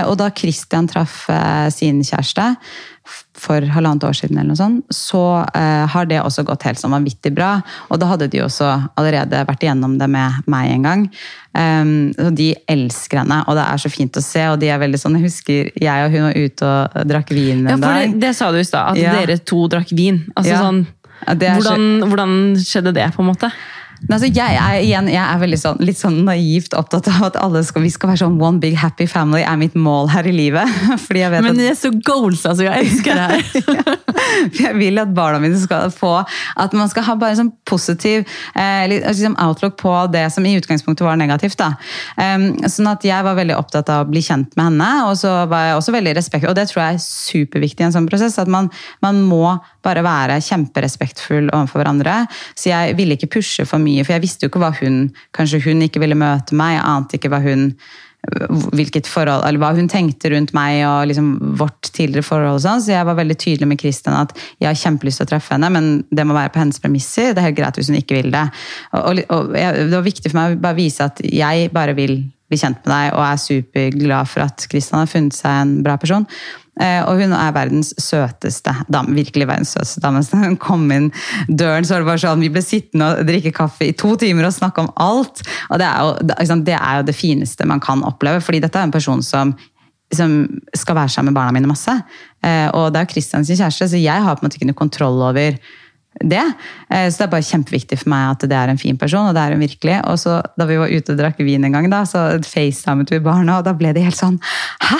Og da Kristian traff sin kjæreste for halvannet år siden, eller noe sånt, så eh, har det også gått helt sånn vanvittig bra. Og da hadde de også allerede vært igjennom det med meg en gang. Um, og de elsker henne, og det er så fint å se. Og de er veldig sånn, Jeg husker jeg og hun var ute og drakk vin en ja, for dag. det, det sa du i stad, at Ja. dere to drakk vin. Altså, Ja. sånn, er så- hvordan, hvordan skjedde det, på en måte? Men Altså, jeg er, igjen, jeg er veldig sånn, litt sånn naivt opptatt av at alle skal, vi skal være sånn one big happy family er mitt mål her i livet. Fordi jeg vet Men de er så goals, altså. Jeg elsker det her. jeg vil at barna mine skal få At man skal ha bare en sånn positiv eh, liksom outlook på det som i utgangspunktet var negativt. da. Um, sånn at jeg var veldig opptatt av å bli kjent med henne, og så var jeg også veldig respekt, og det tror jeg er superviktig i en sånn prosess. At man, man må bare være kjemperespektfull overfor hverandre. Så jeg ville ikke pushe for mye, for jeg visste jo ikke hva hun Kanskje hun ikke ville møte meg, jeg ante ikke hva hun hvilket forhold, eller hva hun tenkte rundt meg og liksom vårt tidligere forhold. sånn, Så jeg var veldig tydelig med Kristian at jeg har kjempelyst til å treffe henne, men det må være på hennes premisser. Det er helt greit hvis hun ikke vil det. Og, og jeg, Det var viktig for meg å bare vise at jeg bare vil bli kjent med deg, og er superglad for at Kristian har funnet seg en bra person. Eh, Og hun er verdens søteste dame. Virkelig verdens søteste dame. Så hun kom inn døren, så var det bare sånn Vi ble sittende og drikke kaffe i to timer og snakke om alt. Og det er jo det, er jo det fineste man kan oppleve, fordi dette er en person som som skal være sammen med barna mine masse. Eh, og det er jo Christians kjæreste, så jeg har på en måte ikke noe kontroll over det. Eh, Så det er bare kjempeviktig for meg at det er en fin person, og det er hun virkelig. Og så da vi var ute og drakk vin en gang, da, så facetimet vi barna, og da ble de helt sånn Hæ?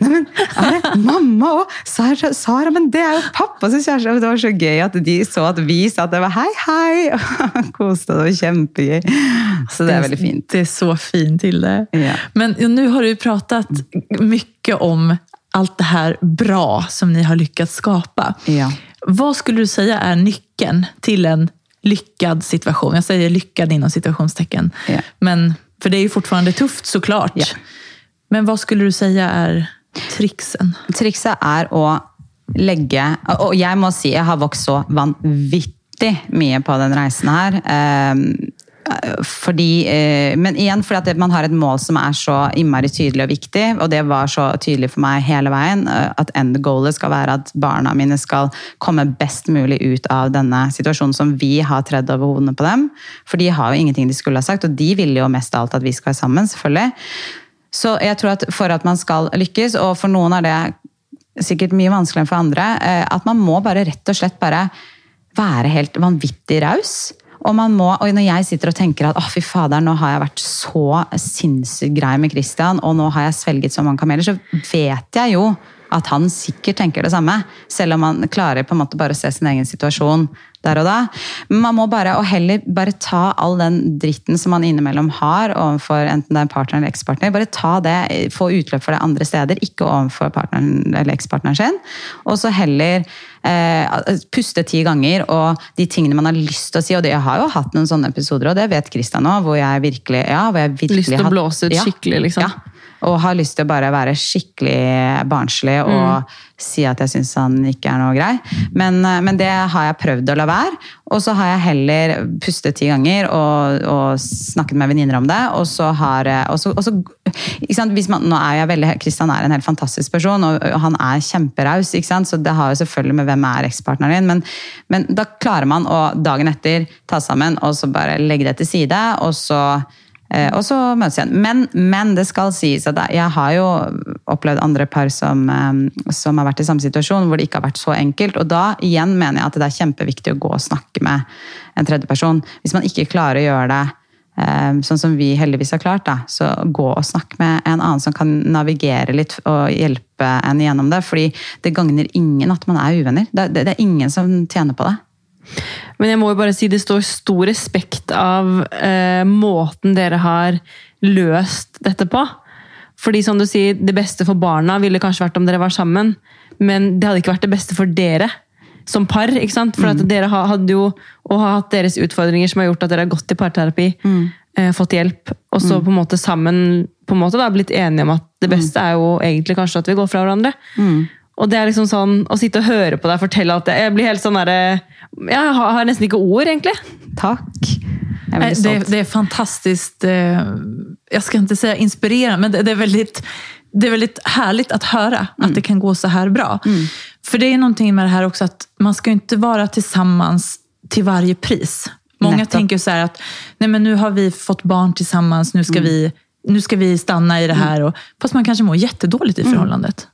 Neimen, er det mamma òg? Sara, Sara, men det er jo pappa sin kjæreste! Det var så gøy at de så at vi sa at det var hei, hei! Og koste, det var kjempegøy. Så det er veldig fint. Det er så fint Hilde. det. Ja. Men nu har du pratet mye om alt det her bra som ni har lyckats skapa. Ja. Hva skulle du säga är nyckeln till en lyckad situation? Jag säger lyckad inom situationstecken. Yeah. Men, för det är ju fortfarande tufft såklart. Yeah. Men vad skulle du säga är trixen? Trikset er å legge Og jeg må si jeg har vokst så vanvittigt mye på den reisen her. Fordi, eh, men igjen fordi at man har et mål som er så innmari tydelig og viktig, og det var så tydelig for meg hele veien, eh, at end goalet skal være at barna mine skal komme best mulig ut av denne situasjonen som vi har tredd over hodene på dem. For de har jo ingenting de skulle ha sagt, og de vil jo mest av alt at vi skal være sammen, selvfølgelig. Så jeg tror at for at man skal lykkes, og for noen er det sikkert mye vanskeligere enn for andre, eh, at man må bare rett og slett bare være helt vanvittig raus. Og må, og når jeg sitter og tenker at oh, fy fader, nå har jeg vært så sinnssykt grei med Christian, og nå har jeg svelget så mange kameler, så vet jeg jo at han sikkert tenker det samme. Selv om man klarer på en måte bare å se sin egen situasjon der og da. Men man må bare, og heller bare ta all den dritten som man innimellom har overfor enten det er partner eller ekspartner, bare ta det, få utløp for det andre steder, ikke overfor partneren eller ekspartneren sin. Og så heller eh, puste ti ganger, og de tingene man har lyst til å si, og det, jeg har jo hatt noen sånne episoder, og det vet Christian nå, hvor jeg virkelig, ja, hvor jeg virkelig Lyst til å blåse ut skikkelig, liksom. Ja. Og har lyst til å bare være skikkelig barnslig og si at jeg syns han ikke er noe grei. Men, eh, men det har jeg prøvd å la være. Og så har jeg heller pustet ti ganger og, og snakket med venninner om det. Og så har jeg- og så, og så, man, Nå er jeg veldig, Kristian er en helt fantastisk person, og, han er kjemperaus. Så det har jo selvfølgelig med hvem er ekspartneren din. Men, men da klarer man å dagen etter ta sammen og så bare legge det til side. og så Eh, og så møtes igjen. Men, men, det skal sies at jeg har jo opplevd andre par som, eh, som, har vært i samme situasjon, hvor det ikke har vært så enkelt. Og da igjen mener jeg at det er kjempeviktig å gå og snakke med en tredjeperson. Hvis man ikke klarer å gjøre det eh, sånn som vi heldigvis har klart, da, så gå og snakk med en annen som kan navigere litt og hjelpe en gjennom det. fordi det gagner ingen at man er uvenner. Det er ingen som tjener på det. Men jeg må jo bare si det står stor respekt av eh, måten dere har løst dette på. Fordi som du sier, det beste for barna ville kanskje vært om dere var sammen, men det hadde ikke vært det beste for dere som par. ikke sant? For at mm. dere hadde jo og har hatt deres utfordringer som har gjort at dere har gått i parterapi, mm. eh, fått hjelp, og så mm. på en måte sammen på en måte da, blitt enige om at det beste er jo egentlig kanskje at vi går fra hverandre. Mm. Og det er liksom sånn, Å sitte og høre på deg fortelle at jeg blir helt sånn derre Jeg har nesten ikke ord, egentlig. Takk. Det, det, er fantastisk Jeg skal ikke si inspirerende, men det, det, veldig väldigt, det är väldigt härligt att höra mm. att det kan gå så här bra. Mm. För det är någonting med det här också att man ska inte vara tillsammans till varje pris. Många tenker tänker så här att nej men nu har vi fått barn tillsammans, nu ska mm. vi nu ska vi stanna i det här. Och, fast man kanske mår jättedåligt i mm. förhållandet.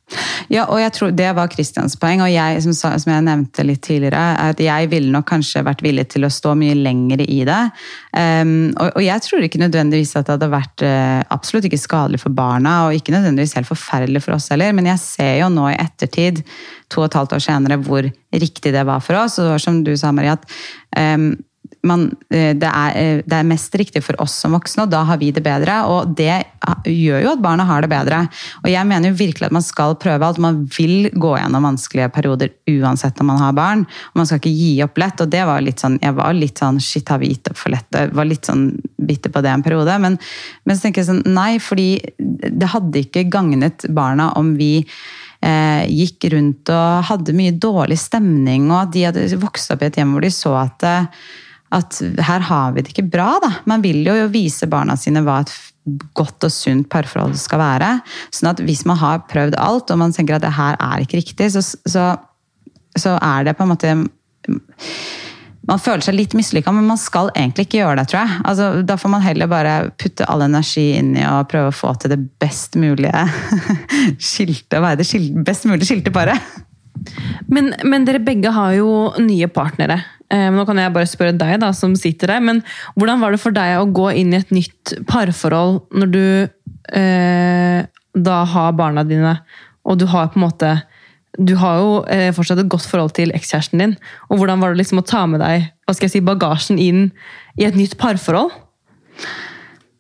Ja, og jeg tror det var Kristians poeng. Og jeg, som, som, jeg nevnte litt tidligere, at jeg ville nok kanskje vært villig til å stå mye lenger i det. Um, og, og, jeg tror ikke nødvendigvis at det hadde vært uh, absolutt ikke skadelig for barna, og ikke nødvendigvis helt forferdelig for oss heller, men jeg ser jo nå i ettertid, to og et halvt år senere, hvor riktig det var for oss. Og som du sa, Marie, at um, man, eh, det, er, eh, det, er, mest riktig for oss som voksne, og da har vi det bedre. Og det gjør jo at barna har det bedre. Og jeg mener jo virkelig at man skal prøve alt. Man vil gå gjennom vanskelige perioder uansett om man har barn. Og man skal ikke gi opp lett. Og det var litt sånn, jeg var litt sånn Shit, har vi gitt opp for lett? Jeg var litt sånn bitter på det en periode. Men, men så tenker jeg sånn Nei, fordi det hadde ikke gagnet barna om vi eh, gikk rundt og hadde mye dårlig stemning, og at de hadde vokst opp i et hjem hvor de så at at her har vi det ikke bra. da. Man vil jo vise barna sine hva et godt og sunt parforhold skal være. Sånn at hvis man har prøvd alt, og man tenker at det her er ikke riktig, så, så, så er det på en måte man føler seg litt mislykka, men man skal egentlig ikke gjøre det, tror jeg. Altså, da får man heller bare putte all energi inn i å prøve å få til det best mulige skilte, være det, best mulige skilte paret. Men, men, dere begge har jo nye partnere. Eh, nå kan jeg bare spørre deg, da, som sitter der. Men hvordan var det for deg å gå inn i et nytt parforhold når du eh, da har barna dine, og du har på en måte du har jo eh, fortsatt et godt forhold til ekskjæresten din. og Hvordan var det liksom å ta med deg hva skal jeg si, bagasjen inn i et nytt parforhold?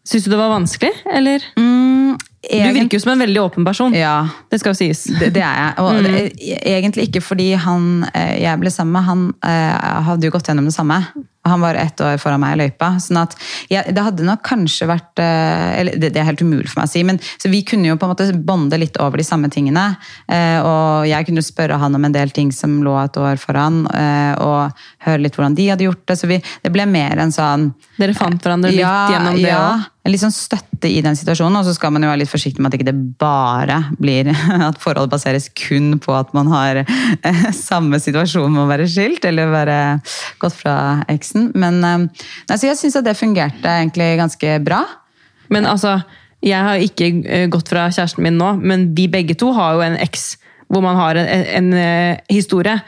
Syns du det var vanskelig, eller? Mm, Egen... Du virker jo som en veldig åpen person. Ja, Det skal jo sies. Det, det er jeg. Og mm. det, egentlig ikke fordi han eh, jeg ble sammen med, han eh, hadde jo gått gjennom det samme. Han var ett år foran meg i løypa. sånn at ja, Det hadde nok kanskje vært eh, eller det, er helt umulig for meg å si, men vi kunne jo på en måte bonde litt over de samme tingene. Og jeg kunne spørre han om en del ting som lå et år foran, og høre litt hvordan de hadde gjort det. Så vi, det ble mer en sånn Dere fant hverandre litt ja, gjennom det òg? Ja en litt sånn støtte i den situasjonen. Og så skal man jo være litt forsiktig med at ikke det bare blir at forhold baseres kun på at man har eh, samme situasjon med å være skilt eller være gått fra eksen. Men eh, nei, jeg syns at det fungerte egentlig ganske bra. Men altså, jeg har ikke eh, gått fra kjæresten min nå, men vi begge to har jo en eks hvor man har en, en, en historie.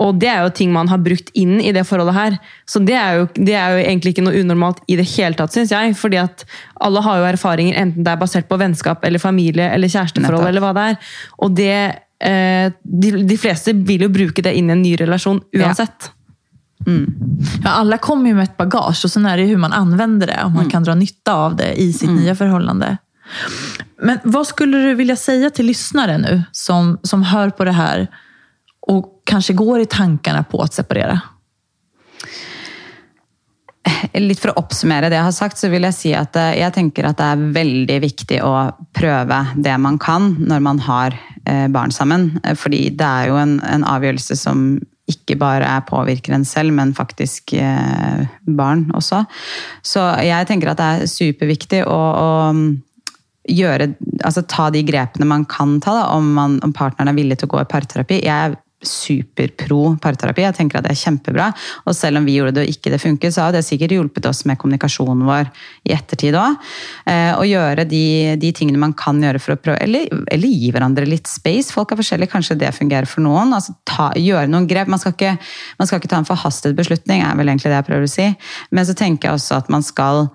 Og det er jo ting man har brukt inn i det forholdet her. Så det er jo, det er jo egentlig ikke noe unormalt i det hele tatt, syns jeg. fordi at alle har jo erfaringer, enten det er basert på vennskap eller familie eller kjæresteforhold eller hva det er. Og det eh, de, de, fleste vil jo bruke det inn i en ny relasjon uansett. Ja. Mm. Ja, alla kommer ju med ett bagage och sen är det hur man använder det. Om man mm. kan dra nytta av det i sitt mm. nya förhållande. Men vad skulle du vilja säga till lyssnare nu som, som hör på det här och kanske går i tankarna på att separera? Litt for å oppsummere det jeg har sagt, så vil jeg si at eh, jeg tenker at det er veldig viktig å prøve det man kan når man har eh, barn sammen. Eh, fordi det er jo en, en avgjørelse som ikke bare påvirker en selv, men faktisk barn også. Så jeg tenker at det er superviktig å, å gjøre, altså ta de grepene man kan ta, da, om, man, om partneren er villig til å gå i parterapi. Jeg superpro parterapi. Jeg tenker at det er kjempebra. Og selv om vi gjorde det og ikke det funket, så har det sikkert hjulpet oss med kommunikasjonen vår i ettertid òg. Eh, å gjøre de, de, tingene man kan gjøre for å prøve eller, eller, gi hverandre litt space. Folk er forskjellige, kanskje det fungerer for noen. altså ta, Gjøre noen grep. Man skal, ikke, man skal ikke ta en forhastet beslutning, er vel egentlig det jeg prøver å si. Men så tenker jeg også at man skal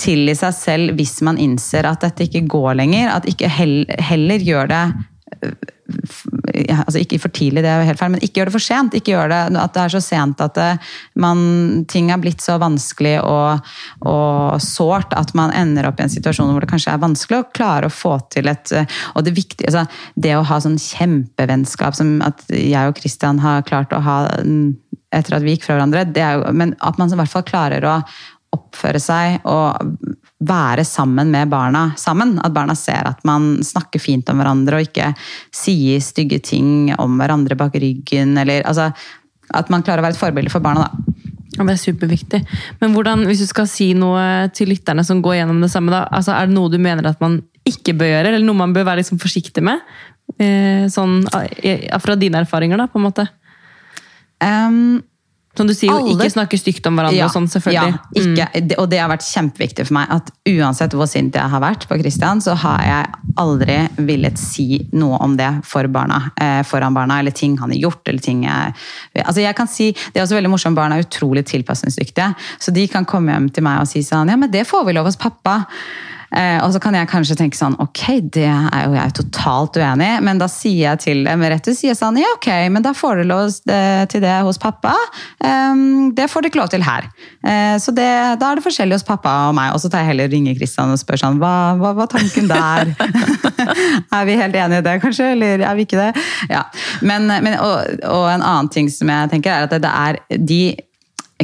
tilgi seg selv hvis man innser at dette ikke går lenger. At ikke heller, heller gjør det altså Ikke for tidlig, det er jo helt feil, men ikke gjør det for sent. Ikke gjør det at det er så sent at det, man, ting er blitt så vanskelig og, og sårt at man ender opp i en situasjon hvor det kanskje er vanskelig å klare å få til et Og det viktige, altså, det å ha sånn kjempevennskap som at jeg og Christian har klart å ha etter at vi gikk fra hverandre, det er jo, men at man i hvert fall klarer å oppføre seg og være sammen med barna sammen. At barna ser at man snakker fint om hverandre og ikke sier stygge ting om hverandre bak ryggen. Eller, altså, at man klarer å være et forbilde for barna. da. Ja, det er superviktig. Men hvordan, hvis du skal si noe til lytterne som går gjennom det samme, da, altså, er det noe du mener at man ikke bør gjøre, eller noe man bør være liksom forsiktig med? Eh, sånn, eh, fra dine erfaringer, da, på en måte? Um, som du sier, jo, ikke snakke stygt om hverandre ja, og sånn, selvfølgelig. Ja, ikke, mm. Og det har vært kjempeviktig for meg at uansett hvor sint jeg har vært på Christian, så har jeg aldri villet si noe om det for barna, eh, foran barna, eller ting han har gjort, eller ting jeg Altså, jeg kan si, Det er også veldig morsomt, barna er utrolig tilpasningsdyktige, så de kan komme hjem til meg og si sånn Ja, men det får vi lov hos pappa. Eh, og så kan jeg kanskje tenke sånn Ok, det er jo jeg totalt uenig i, men da sier jeg til dem rett og sier sånn Ja, ok, men da får du lov til det hos pappa. Um, det får du ikke lov til her. Uh, så det, da er det forskjellig hos pappa og meg. Og så tar jeg heller ringer Kristian og spør sånn Hva var tanken der? er vi helt enige i det, kanskje? Eller er vi ikke det? Ja. Men, men og, og, en annen ting som jeg tenker, er at det, det er de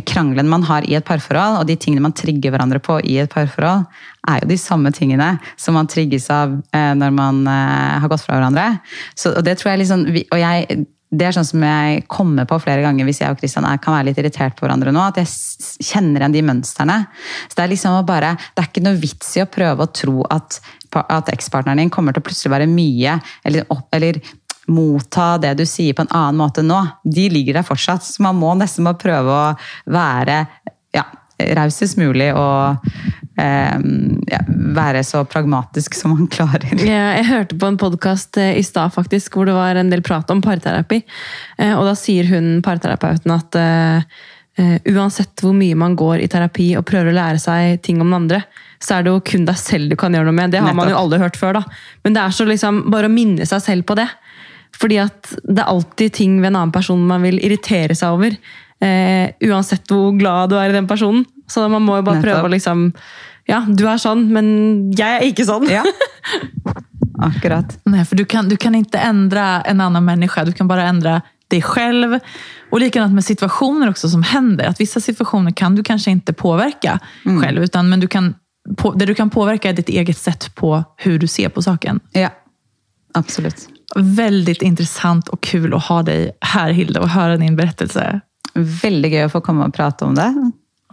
kranglene man har i et parforhold, og de tingene man trigger hverandre på i et parforhold, er jo de samme tingene som man trigges av eh, når man eh, har gått fra hverandre. Så, og det tror jeg liksom, og jeg, det er sånn som jeg kommer på flere ganger hvis jeg og Kristian kan være litt irritert på hverandre nå, at jeg kjenner igjen de mønstrene. Så Det er liksom bare, det er ikke noe vits i å prøve å tro at, at ekspartneren din kommer til å plutselig være mye eller, eller motta det du sier på en annen måte nå, de ligger der fortsatt. Så man må nesten bare prøve å være ja, rausest mulig og eh, ja, være så pragmatisk som man klarer. Ja, jeg hørte på en podkast eh, i stad faktisk, hvor det var en del prat om parterapi. Eh, og da sier hun parterapeuten at uh, uansett hvor mye man går i terapi og prøver å lære seg ting om den andre, så er det jo kun deg selv du kan gjøre noe med. Det har man jo aldri hørt før. da. Men det er så liksom, bare å minne seg selv på det. Fordi at det er alltid ting ved en annen person man vil irritere seg over. Eh, uansett hvor glad du er i den personen. Så man må jo bare prøve å liksom Ja, du er sånn, men jeg er ikke sånn. Ja. Akkurat. Nej, för du kan, du kan ikke endre en annen människa, du kan bare endre deg selv. Og likadant med situasjoner også som hender. At vissa situationer kan du kanskje ikke påverka mm. selv, utan, men du kan, på, det du kan påverka er ditt eget sett på hvordan du ser på saken. Ja, absolutt. Veldig interessant og kul å ha deg her, Hilde, og høre din berättelse. Veldig gøy å få komme og prate om det.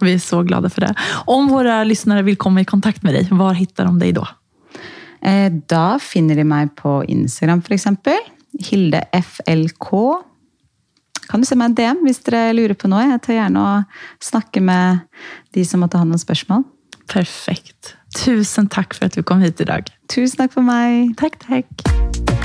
Vi er så glade for det. Om våre lyssnare vil komme i kontakt med deg, var hittar de deg da? Eh, da finner de meg på Instagram, f.eks. Hilde FLK. Kan du se meg en DM hvis dere lurer på noe? Jeg tar gjerne og snakker med de som måtte ha noen spørsmål. Perfekt. Tusen takk for at du kom hit i dag. Tusen takk for meg. Takk, takk.